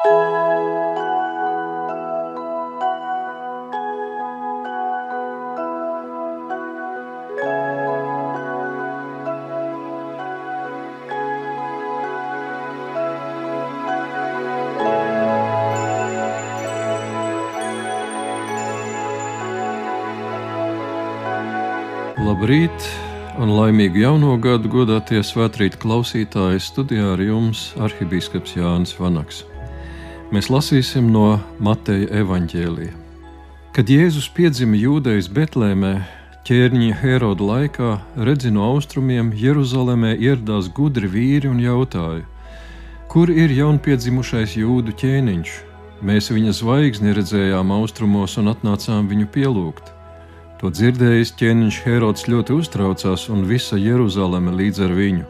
Labrīt un laimīgu jauno gadu godātie svētkrīt klausītāji studijā ar jums arhibīskaps Jānis Vanaks. Mēs lasīsim no Mateja evaņģēlija. Kad Jēzus piedzima Jūdejas Betlēmē, ķērņa Heroda laikā, redzi no austrumiem Jeruzalemē ieradās gudri vīri un jautāja, kur ir jaunpiedzimušais jūdu ķēniņš? Mēs viņa zvaigzni redzējām austrumos un atnācām viņu pielūgt. To dzirdējis ķēniņš Herods ļoti uztraucās, un visa Jeruzaleme līdz ar viņu.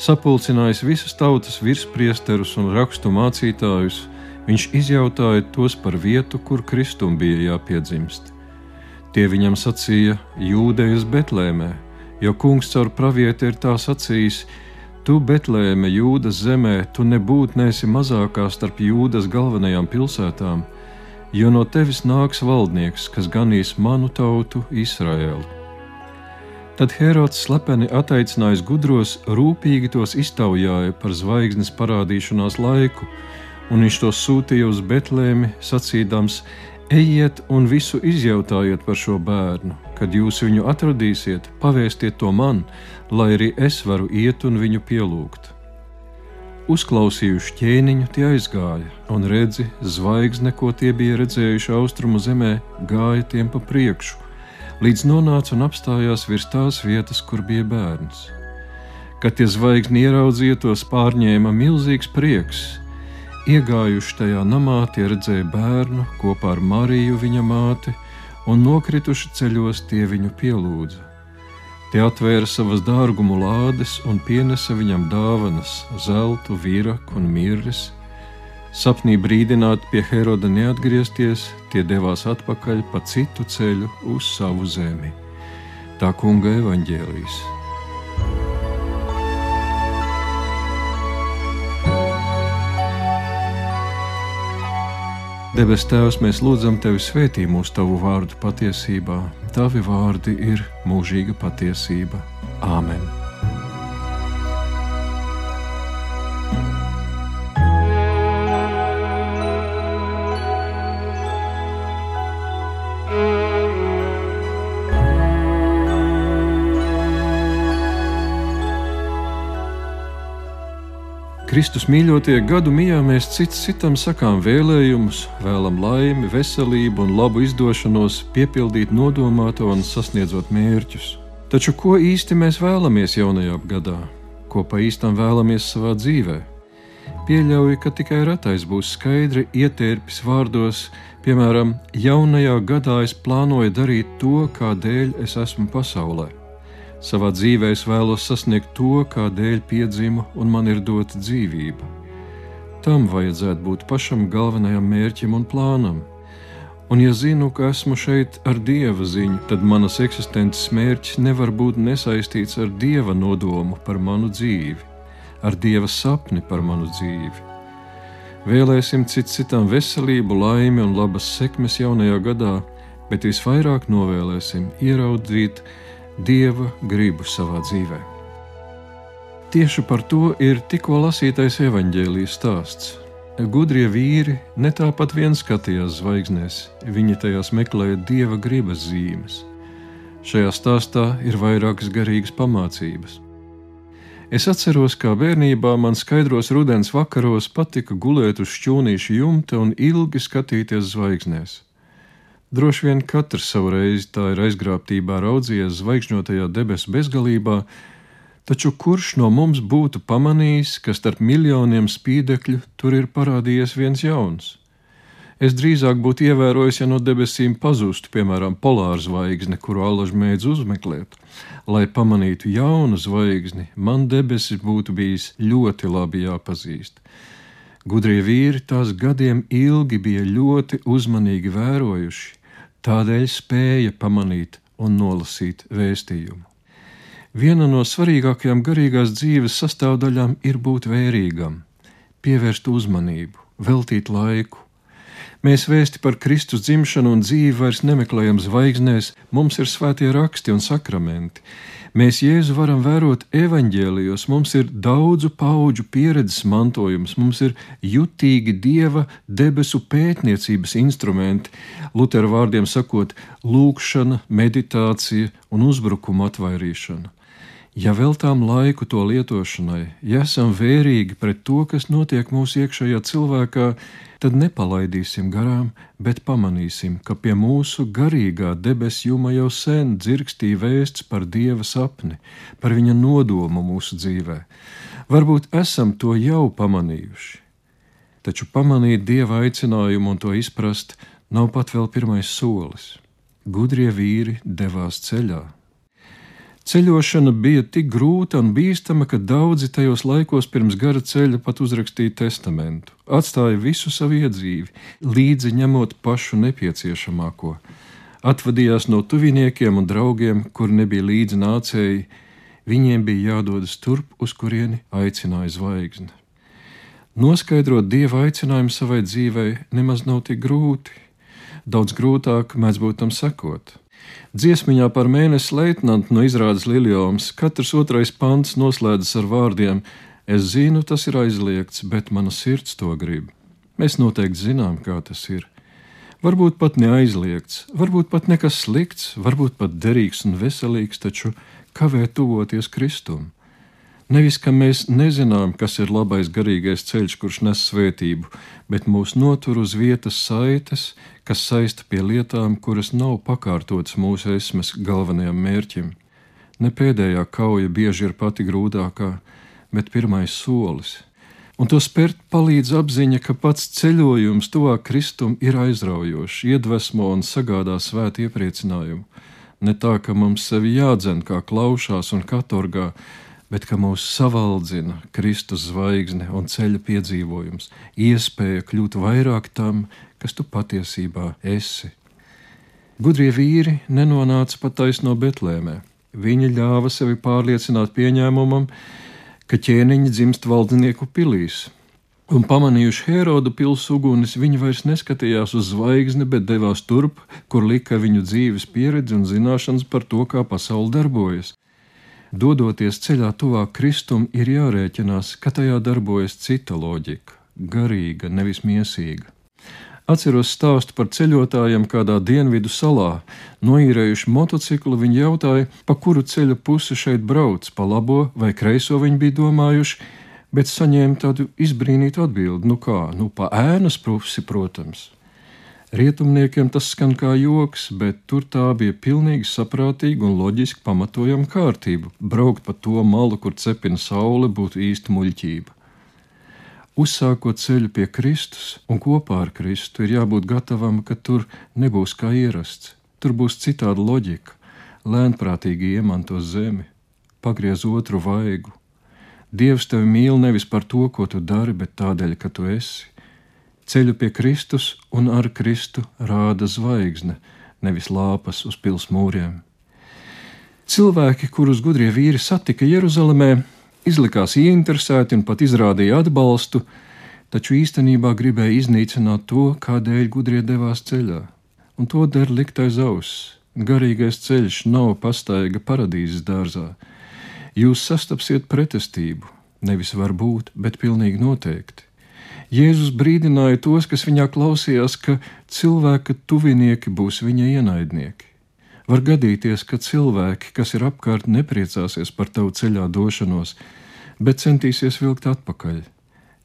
Sapulcinājis visas tautas virspriesterus un rakstu mācītājus, viņš izjautāja tos par vietu, kur Kristum bija jāpiedzimst. Tie viņam sacīja Jūdejas Betlēmē, jo kungs caur pravieti ir tā sacījis: Tu, Betlēme, Jūdas zemē, tu nebūtu nesi mazākā starp Jūdas galvenajām pilsētām jo no tevis nāks valdnieks, kas ganīs manu tautu Izraēlu. Tad Herods slepeni attaicinājis gudros, rūpīgi tos iztaujāja par zvaigznes parādīšanās laiku, un viņš tos sūtīja uz Betlēmi, sacīdams: Ejiet un visu izjautājiet par šo bērnu. Kad jūs viņu atradīsiet, pavēstiet to man, lai arī es varu iet un viņu pielūgt. Uzklausījuši ķēniņu, tie aizgāja, un redzi, zvaigzne, ko tie bija redzējuši austrumu zemē, gāja tiem pa priekšu, līdz nonāca un apstājās virs tās vietas, kur bija bērns. Kad tie zvaigzni ieraudzīja, tos pārņēma milzīgs prieks. Iegājuši tajā namā, tie redzēja bērnu kopā ar Mariju, viņa māti, un nokrituši ceļos tie viņu pielūdza. Tie atvēra savas dārgumu lādes un pienesa viņam dāvanas, zeltu, vīraku un mirres. Sapnī brīdināti pie Heroda neatgriezties, tie devās atpakaļ pa citu ceļu uz savu zemi. Tā kunga evaņģēlīs. Debes Tēvs, mēs lūdzam Tevi svētī mūsu Tavu vārdu patiesībā. Tavi vārdi ir mūžīga patiesība. Āmen! Kristus mīļotie gadu mijā mēs cits citam sakām vēlējumus, vēlam laimi, veselību un labu izdošanos, piepildīt nodomāto un sasniedzot mērķus. Taču ko īsti mēs vēlamies jaunajā gadā? Ko pa īstam vēlamies savā dzīvē? Pieļauju, ka tikai ratais būs skaidri ietērpis vārdos, piemēram, jaunajā gadā es plānoju darīt to, kādēļ es esmu pasaulē. Savā dzīvē es vēlos sasniegt to, kādēļ piedzimu un man ir dota dzīvība. Tam vajadzētu būt pašam galvenajam mērķim un plānam. Un, ja zinu, ka esmu šeit ar dieva ziņu, tad manas eksistences mērķis nevar būt nesaistīts ar dieva nodomu par manu dzīvi, ar dieva sapni par manu dzīvi. Vēlēsim cits citam veselību, laimi un labas sekmes jaunajā gadā, bet visvairāk novēlēsim ieraudzīt dieva gribu savā dzīvē. Tieši par to ir tikko lasītais evaņģēlijas stāsts. Gudrie vīri ne tāpat vien skatījās zvaigznēs, viņi tajās meklēja dieva gribas zīmes. Šajā stāstā ir vairākas garīgas pamācības. Es atceros, kā bērnībā man skaidros rudens vakaros patika gulēt uz šķūnīša jumta un ilgi skatīties zvaigznēs. Droši vien katrs savu reizi tā ir aizgrābtībā raudzījies zvaigžņotajā debesu bezgalībā, taču kurš no mums būtu pamanījis, ka starp miljoniem spīdekļu tur ir parādījies viens jauns? Es drīzāk būtu ievērojis, ja no debesīm pazustu, piemēram, polāra zvaigzne, kuru alaži mēdz uzmeklēt. Lai pamanītu jaunu zvaigzni, man debesis būtu bijis ļoti labi jāpazīst. Gudrie vīri tās gadiem ilgi bija ļoti uzmanīgi vērojuši, tādēļ spēja pamanīt un nolasīt vēstījumu. Viena no svarīgākajām garīgās dzīves sastāvdaļām ir būt vērīgam, pievērst uzmanību, veltīt laiku. Mēs vēsti par Kristus dzimšanu un dzīvi vairs nemeklējam zvaigznēs, mums ir svētie raksti un sakramenti. Mēs Jēzu varam vērot evaņģēlijos, mums ir daudzu pauģu pieredzes mantojums, mums ir jutīgi dieva debesu pētniecības instrumenti, Lutera vārdiem sakot, lūkšana, meditācija un uzbrukuma atvairīšana. Ja veltām laiku to lietošanai, ja esam vērīgi pret to, kas notiek mūsu iekšējā cilvēkā, tad nepalaidīsim garām, bet pamanīsim, ka pie mūsu garīgā debesu juma jau sen dzirkstīja vēsts par dieva sapni, par viņa nodomu mūsu dzīvē. Varbūt esam to jau pamanījuši. Taču pamanīt dieva aicinājumu un to izprast nav pat vēl pirmais solis. Gudrie vīri devās ceļā Ceļošana bija tik grūta un bīstama, ka daudzi tajos laikos pirms gara ceļa pat uzrakstīja testamentu, atstāja visu savu iedzīvi, līdzi ņemot pašu nepieciešamāko. Atvadījās no tuviniekiem un draugiem, kur nebija līdzi nācēji, viņiem bija jādodas turp, uz kurieni aicināja zvaigzne. Noskaidrot dieva aicinājumu savai dzīvei nemaz nav tik grūti. Daudz grūtāk mēdz būt tam sekot. Dziesmiņā par mēnesi leitnantu no izrādes Liljoms katrs otrais pants noslēdzas ar vārdiem: Es zinu, tas ir aizliegts, bet mana sirds to grib. Mēs noteikti zinām, kā tas ir. Varbūt pat neaizliegts, varbūt pat nekas slikts, varbūt pat derīgs un veselīgs, taču kavē tuvoties Kristum. Nevis, ka mēs nezinām, kas ir labais garīgais ceļš, kurš nes svētību, bet mūs notur uz vietas saites, kas saista pie lietām, kuras nav pakārtotas mūsu esmas galvenajam mērķim. Ne pēdējā kauja bieži ir pati grūtākā, bet pirmais solis. Un to spērt palīdz apziņa, ka pats ceļojums tuvāk Kristum ir aizraujošs, iedvesmo un sagādā svētu iepriecinājumu. Ne tā, ka mums sevi jādzen kā klaušās un katorgā, bet ka mūs savaldzina Kristus zvaigzne un ceļa piedzīvojums, iespēja kļūt vairāk tam, kas tu patiesībā esi. Gudrie vīri nenonāca pat taisno Betlēmē. Viņi ļāva sevi pārliecināt pieņēmumam, ka ķēniņi dzimst valdnieku pilīs, un pamanījuši Herodu pilsētu ugunis, viņi vairs neskatījās uz zvaigzni, bet devās turp, kur lika viņu dzīves pieredze un zināšanas par to, kā pasaule darbojas. Dodoties ceļā tuvāk Kristum, ir jārēķinās, ka tajā darbojas cita loģika, garīga, nevis miesīga. Atceros stāstu par ceļotājiem kādā dienvidu salā. Noīrējuši motociklu, viņi jautāja, pa kuru ceļa pusi šeit brauc, pa labo vai kreiso viņi bija domājuši, bet saņēma tādu izbrīnītu atbildi: nu kā, nu pa ēnas pusi, protams. Rietumniekiem tas skan kā joks, bet tur tā bija pilnīgi saprātīga un loģiski pamatojama kārtība. Braukt pa to malu, kur cepina saule, būtu īsta muļķība. Uzsākot ceļu pie Kristus un kopā ar Kristu, ir jābūt gatavam, ka tur nebūs kā ierasts. Tur būs citāda loģika, lēnprātīgi iemanto zemi, pagriez otru vaigu. Dievs tevi mīl nevis par to, ko tu dari, bet tādēļ, ka tu esi Ceļu pie Kristus un ar Kristu rāda zvaigzne, nevis lāpas uz pils mūriem. Cilvēki, kurus gudrie vīri satika Jeruzalemē, izlikās ieinteresēti un pat izrādīja atbalstu, taču īstenībā gribēja iznīcināt to, kādēļ gudrie devās ceļā. Un to der likt aiz auss. Garīgais ceļš nav pastaiga paradīzes dārzā. Jūs sastapsiet pretestību, nevis varbūt, bet pilnīgi noteikti. Jēzus brīdināja tos, kas viņā klausījās, ka cilvēka tuvinieki būs viņa ienaidnieki. Var gadīties, ka cilvēki, kas ir apkārt, nepriecāsies par tavu ceļā došanos, bet centīsies vilkt atpakaļ.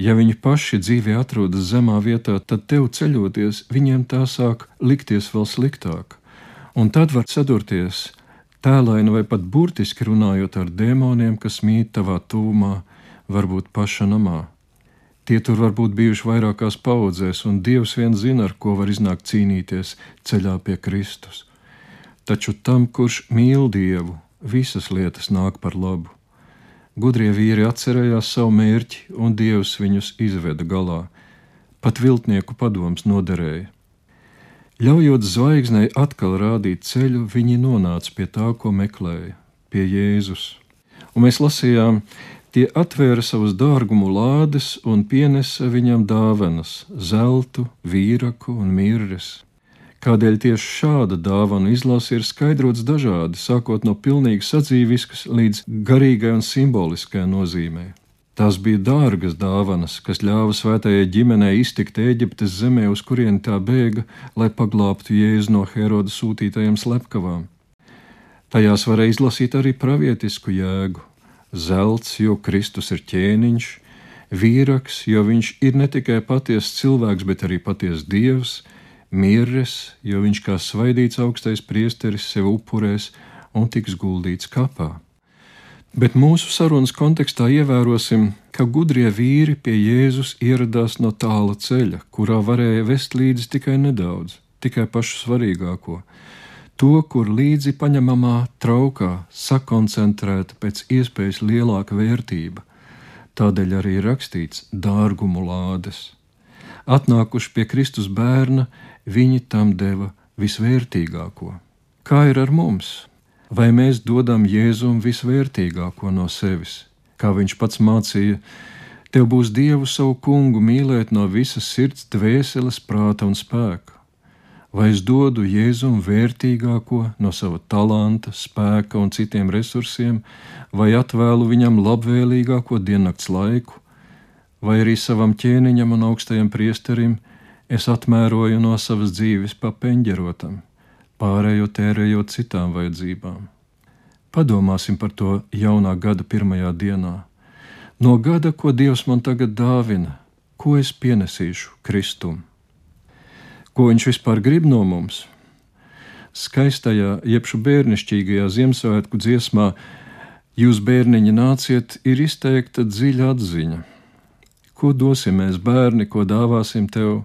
Ja viņi paši dzīvē atrodas zemā vietā, tad tev ceļoties, viņiem tā sāk likties vēl sliktāk. Un tad var sadurties tēlaini vai pat burtiski runājot ar dēmoniem, kas mīt tavā tūmā, varbūt paša namā. Tie tur var būt bijuši vairākās paudzēs, un Dievs vien zina, ar ko var iznākt cīnīties ceļā pie Kristus. Taču tam, kurš mīl Dievu, visas lietas nāk par labu. Gudrie vīri atcerējās savu mērķi, un Dievs viņus izveda galā. Pat viltnieku padoms noderēja. Ļaujot zvaigznei atkal rādīt ceļu, viņi nonāca pie tā, ko meklēja, pie Jēzus. Un mēs lasījām, Tie atvēra savus dārgumu lādes un pienesa viņam dāvanas - zeltu, vīraku un mirres. Kādēļ tieši šāda dāvana izlase ir skaidrots dažādi, sākot no pilnīgi sadzīviskas līdz garīgai un simboliskai nozīmē. Tās bija dārgas dāvanas, kas ļāva svētajai ģimenei iztikt Eģiptes zemē, uz kurien tā bēga, lai paglābtu Jēzu no Heroda sūtītajām slepkavām. Tajās varēja izlasīt arī pravietisku jēgu, zelts, jo Kristus ir ķēniņš, vīraks, jo viņš ir ne tikai patiesa cilvēks, bet arī patiesa dievs, mirres, jo viņš kā svaidīts augstais priesteris sev upurēs un tiks guldīts kapā. Bet mūsu sarunas kontekstā ievērosim, ka gudrie vīri pie Jēzus ieradās no tāla ceļa, kurā varēja vest līdzi tikai nedaudz, tikai pašu svarīgāko to, kur līdzi paņemamā traukā sakoncentrēta pēc iespējas lielāka vērtība. Tādēļ arī rakstīts dārgumu lādes. Atnākuši pie Kristus bērna, viņi tam deva visvērtīgāko. Kā ir ar mums? Vai mēs dodam Jēzum visvērtīgāko no sevis? Kā viņš pats mācīja, tev būs Dievu savu kungu mīlēt no visas sirds, dvēseles, prāta un spēka vai es dodu Jēzum vērtīgāko no sava talanta, spēka un citiem resursiem, vai atvēlu viņam labvēlīgāko diennakts laiku, vai arī savam ķēniņam un augstajam priesterim es atmēroju no savas dzīves pa peņģerotam, pārējo tērējot citām vajadzībām. Padomāsim par to jaunā gada pirmajā dienā. No gada, ko Dievs man tagad dāvina, ko es pienesīšu Kristum ko viņš vispār grib no mums. Skaistajā, jebšu bērnišķīgajā Ziemassvētku dziesmā Jūs, bērniņi, nāciet, ir izteikta dziļa atziņa. Ko dosim mēs, bērni, ko dāvāsim tev,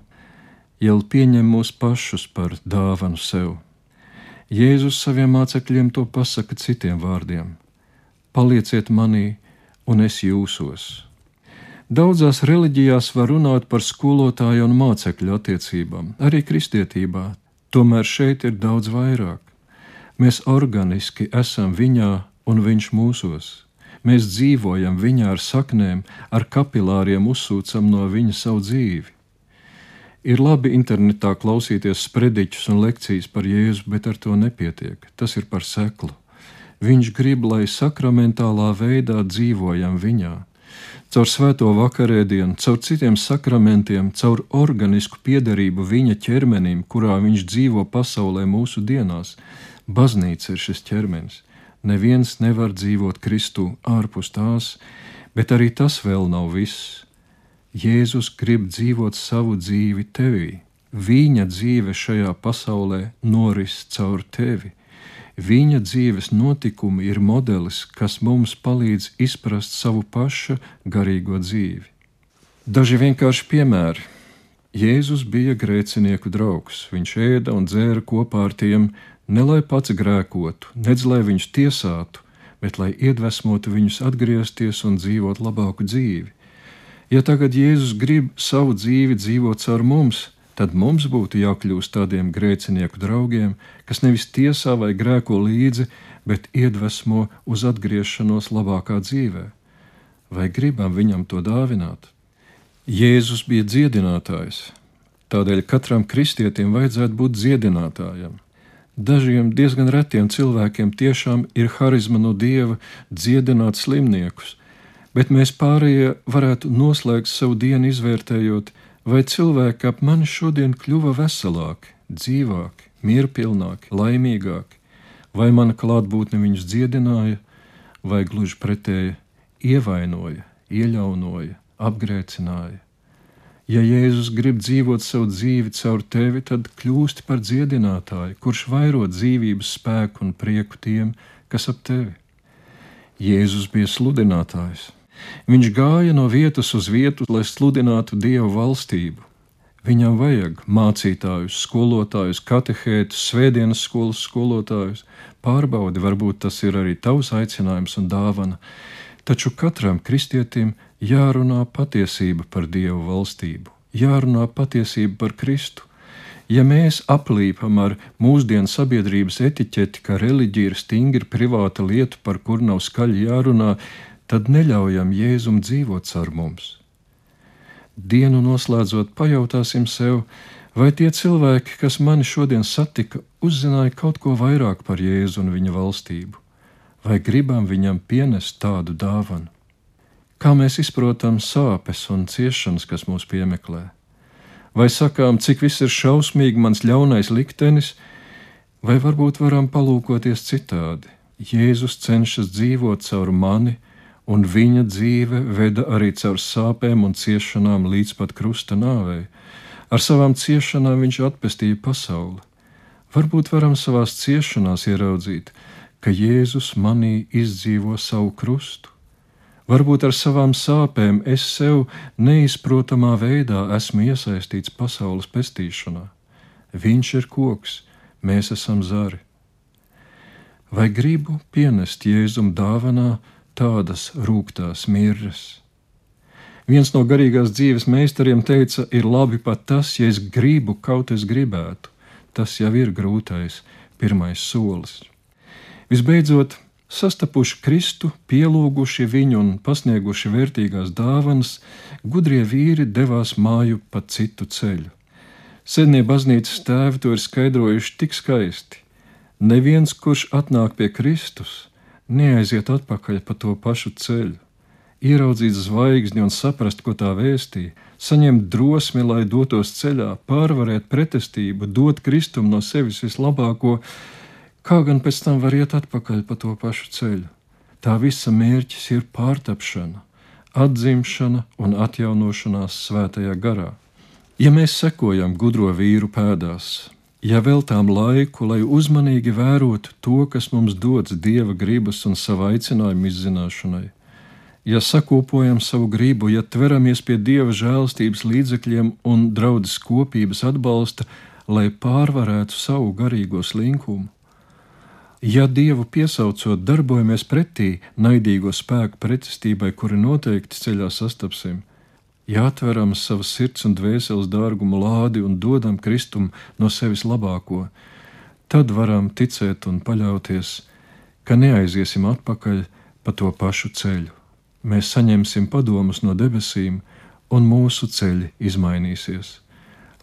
jau pieņem mūs pašus par dāvanu sev. Jēzus saviem mācekļiem to pasaka citiem vārdiem: Palieciet manī, un es jūsos. Daudzās reliģijās var runāt par skolotāju un mācekļu attiecībām, arī kristietībā. Tomēr šeit ir daudz vairāk. Mēs organiski esam viņā un viņš mūsos. Mēs dzīvojam viņā ar saknēm, ar kapilāriem uzsūcam no viņa savu dzīvi. Ir labi internetā klausīties sprediķus un lekcijas par Jēzu, bet ar to nepietiek. Tas ir par seklu. Viņš grib, lai sakramentālā veidā dzīvojam viņā caur svēto vakarēdienu, caur citiem sakramentiem, caur organisku piederību viņa ķermenim, kurā viņš dzīvo pasaulē mūsu dienās. Baznīca ir šis ķermenis. Neviens nevar dzīvot Kristu ārpus tās, bet arī tas vēl nav viss. Jēzus grib dzīvot savu dzīvi tevī. Viņa dzīve šajā pasaulē noris caur tevi Viņa dzīves notikumi ir modelis, kas mums palīdz izprast savu paša garīgo dzīvi. Daži vienkārši piemēri. Jēzus bija grēcinieku draugs. Viņš ēda un dzēra kopā ar tiem, ne lai pats grēkotu, nedz lai viņus tiesātu, bet lai iedvesmotu viņus atgriezties un dzīvot labāku dzīvi. Ja tagad Jēzus grib savu dzīvi dzīvot caur mums, tad mums būtu jākļūst tādiem grēcinieku draugiem, kas nevis tiesā vai grēko līdzi, bet iedvesmo uz atgriešanos labākā dzīvē. Vai gribam viņam to dāvināt? Jēzus bija dziedinātājs, tādēļ katram kristietim vajadzētu būt dziedinātājam. Dažiem diezgan retiem cilvēkiem tiešām ir harizma no dieva dziedināt slimniekus, bet mēs pārējie varētu noslēgt savu dienu izvērtējot, Vai cilvēki ap mani šodien kļuva veselāki, dzīvāki, mierpilnāki, laimīgāki, vai mana klātbūtne viņus dziedināja, vai gluži pretēji ievainoja, ieļaunoja, apgrēcināja? Ja Jēzus grib dzīvot savu dzīvi caur tevi, tad kļūsti par dziedinātāju, kurš vairo dzīvības spēku un prieku tiem, kas ap tevi. Jēzus bija sludinātājs, Viņš gāja no vietas uz vietu, lai sludinātu Dievu valstību. Viņam vajag mācītājus, skolotājus, katehētus, svētdienas skolas skolotājus. Pārbaudi, varbūt tas ir arī tavs aicinājums un dāvana, taču katram kristietim jārunā patiesība par Dievu valstību, jārunā patiesība par Kristu. Ja mēs aplīpam ar mūsdienu sabiedrības etiķeti, ka reliģija ir stingri privāta lieta, par kur nav skaļi jārunā, tad neļaujam Jēzum dzīvot ar mums. Dienu noslēdzot, pajautāsim sev, vai tie cilvēki, kas mani šodien satika, uzzināja kaut ko vairāk par Jēzu un viņa valstību, vai gribam viņam pienest tādu dāvanu? Kā mēs izprotam sāpes un ciešanas, kas mūs piemeklē? Vai sakām, cik viss ir šausmīgi, mans ļaunais liktenis, vai varbūt varam palūkoties citādi? Jēzus cenšas dzīvot caur mani, un viņa dzīve veda arī caur sāpēm un ciešanām līdz pat krusta nāvei. Ar savām ciešanām viņš atpestīja pasauli. Varbūt varam savās ciešanās ieraudzīt, ka Jēzus manī izdzīvo savu krustu. Varbūt ar savām sāpēm es sev neizprotamā veidā esmu iesaistīts pasaules pestīšanā. Viņš ir koks, mēs esam zari. Vai gribu pienest Jēzum dāvanā, tādas rūktās mirras. Viens no garīgās dzīves meistariem teica, ir labi pat tas, ja es gribu, kaut es gribētu. Tas jau ir grūtais, pirmais solis. Visbeidzot, sastapuši Kristu, pielūguši viņu un pasnieguši vērtīgās dāvanas, gudrie vīri devās māju pa citu ceļu. Senie baznīcas tēvi to ir skaidrojuši tik skaisti. Neviens, kurš atnāk pie Kristus, neaiziet atpakaļ pa to pašu ceļu, ieraudzīt zvaigzni un saprast, ko tā vēstīja, saņemt drosmi, lai dotos ceļā, pārvarēt pretestību, dot Kristum no sevis vislabāko, kā gan pēc tam var iet atpakaļ pa to pašu ceļu. Tā visa mērķis ir pārtapšana, atzimšana un atjaunošanās svētajā garā. Ja mēs sekojam gudro vīru pēdās, ja veltām laiku, lai uzmanīgi vērotu to, kas mums dots dieva gribas un sava aicinājuma izzināšanai, ja sakopojam savu gribu, ja tveramies pie dieva žēlstības līdzekļiem un draudzes kopības atbalsta, lai pārvarētu savu garīgo slinkumu, ja dievu piesaucot, darbojamies pretī naidīgo spēku pretestībai, kuri noteikti ceļā sastapsim ja atveram savas sirds un dvēseles dārgumu lādi un dodam Kristum no sevis labāko, tad varam ticēt un paļauties, ka neaiziesim atpakaļ pa to pašu ceļu. Mēs saņemsim padomus no debesīm, un mūsu ceļi izmainīsies.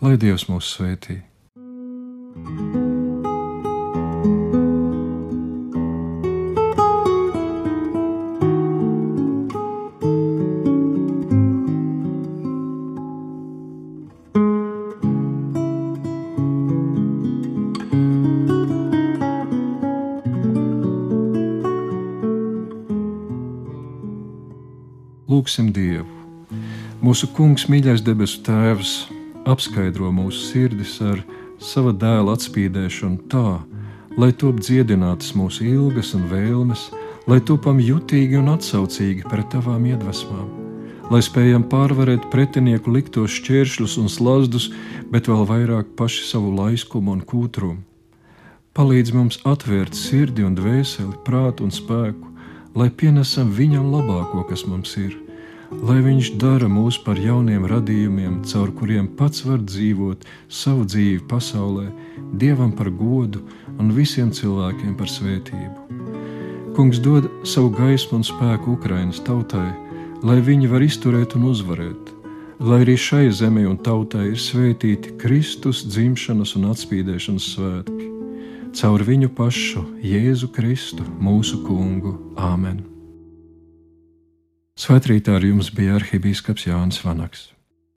Lai Dievs mūs svētī! thank you Lūksim Dievu! Mūsu Kungs, mīļais debesu Tēvs, apskaidro mūsu sirdis ar sava dēla atspīdēšanu tā, lai top dziedinātas mūsu ilgas un vēlmes, lai topam jutīgi un atsaucīgi pret tavām iedvesmām, lai spējam pārvarēt pretinieku liktos šķēršļus un slazdus, bet vēl vairāk paši savu laiskumu un kūtrumu. Palīdz mums atvērt sirdi un dvēseli, prātu un spēku, lai pienesam viņam labāko, kas mums ir, lai viņš dara mūs par jauniem radījumiem, caur kuriem pats var dzīvot savu dzīvi pasaulē, dievam par godu un visiem cilvēkiem par svētību. Kungs dod savu gaismu un spēku Ukrainas tautai, lai viņi var izturēt un uzvarēt, lai arī šai zemē un tautai ir svētīti Kristus dzimšanas un atspīdēšanas svētki caur viņu pašu, Jēzu Kristu, mūsu kungu. Āmen! Svētrītā ar jums bija arhibīskaps Jānis Vanaks.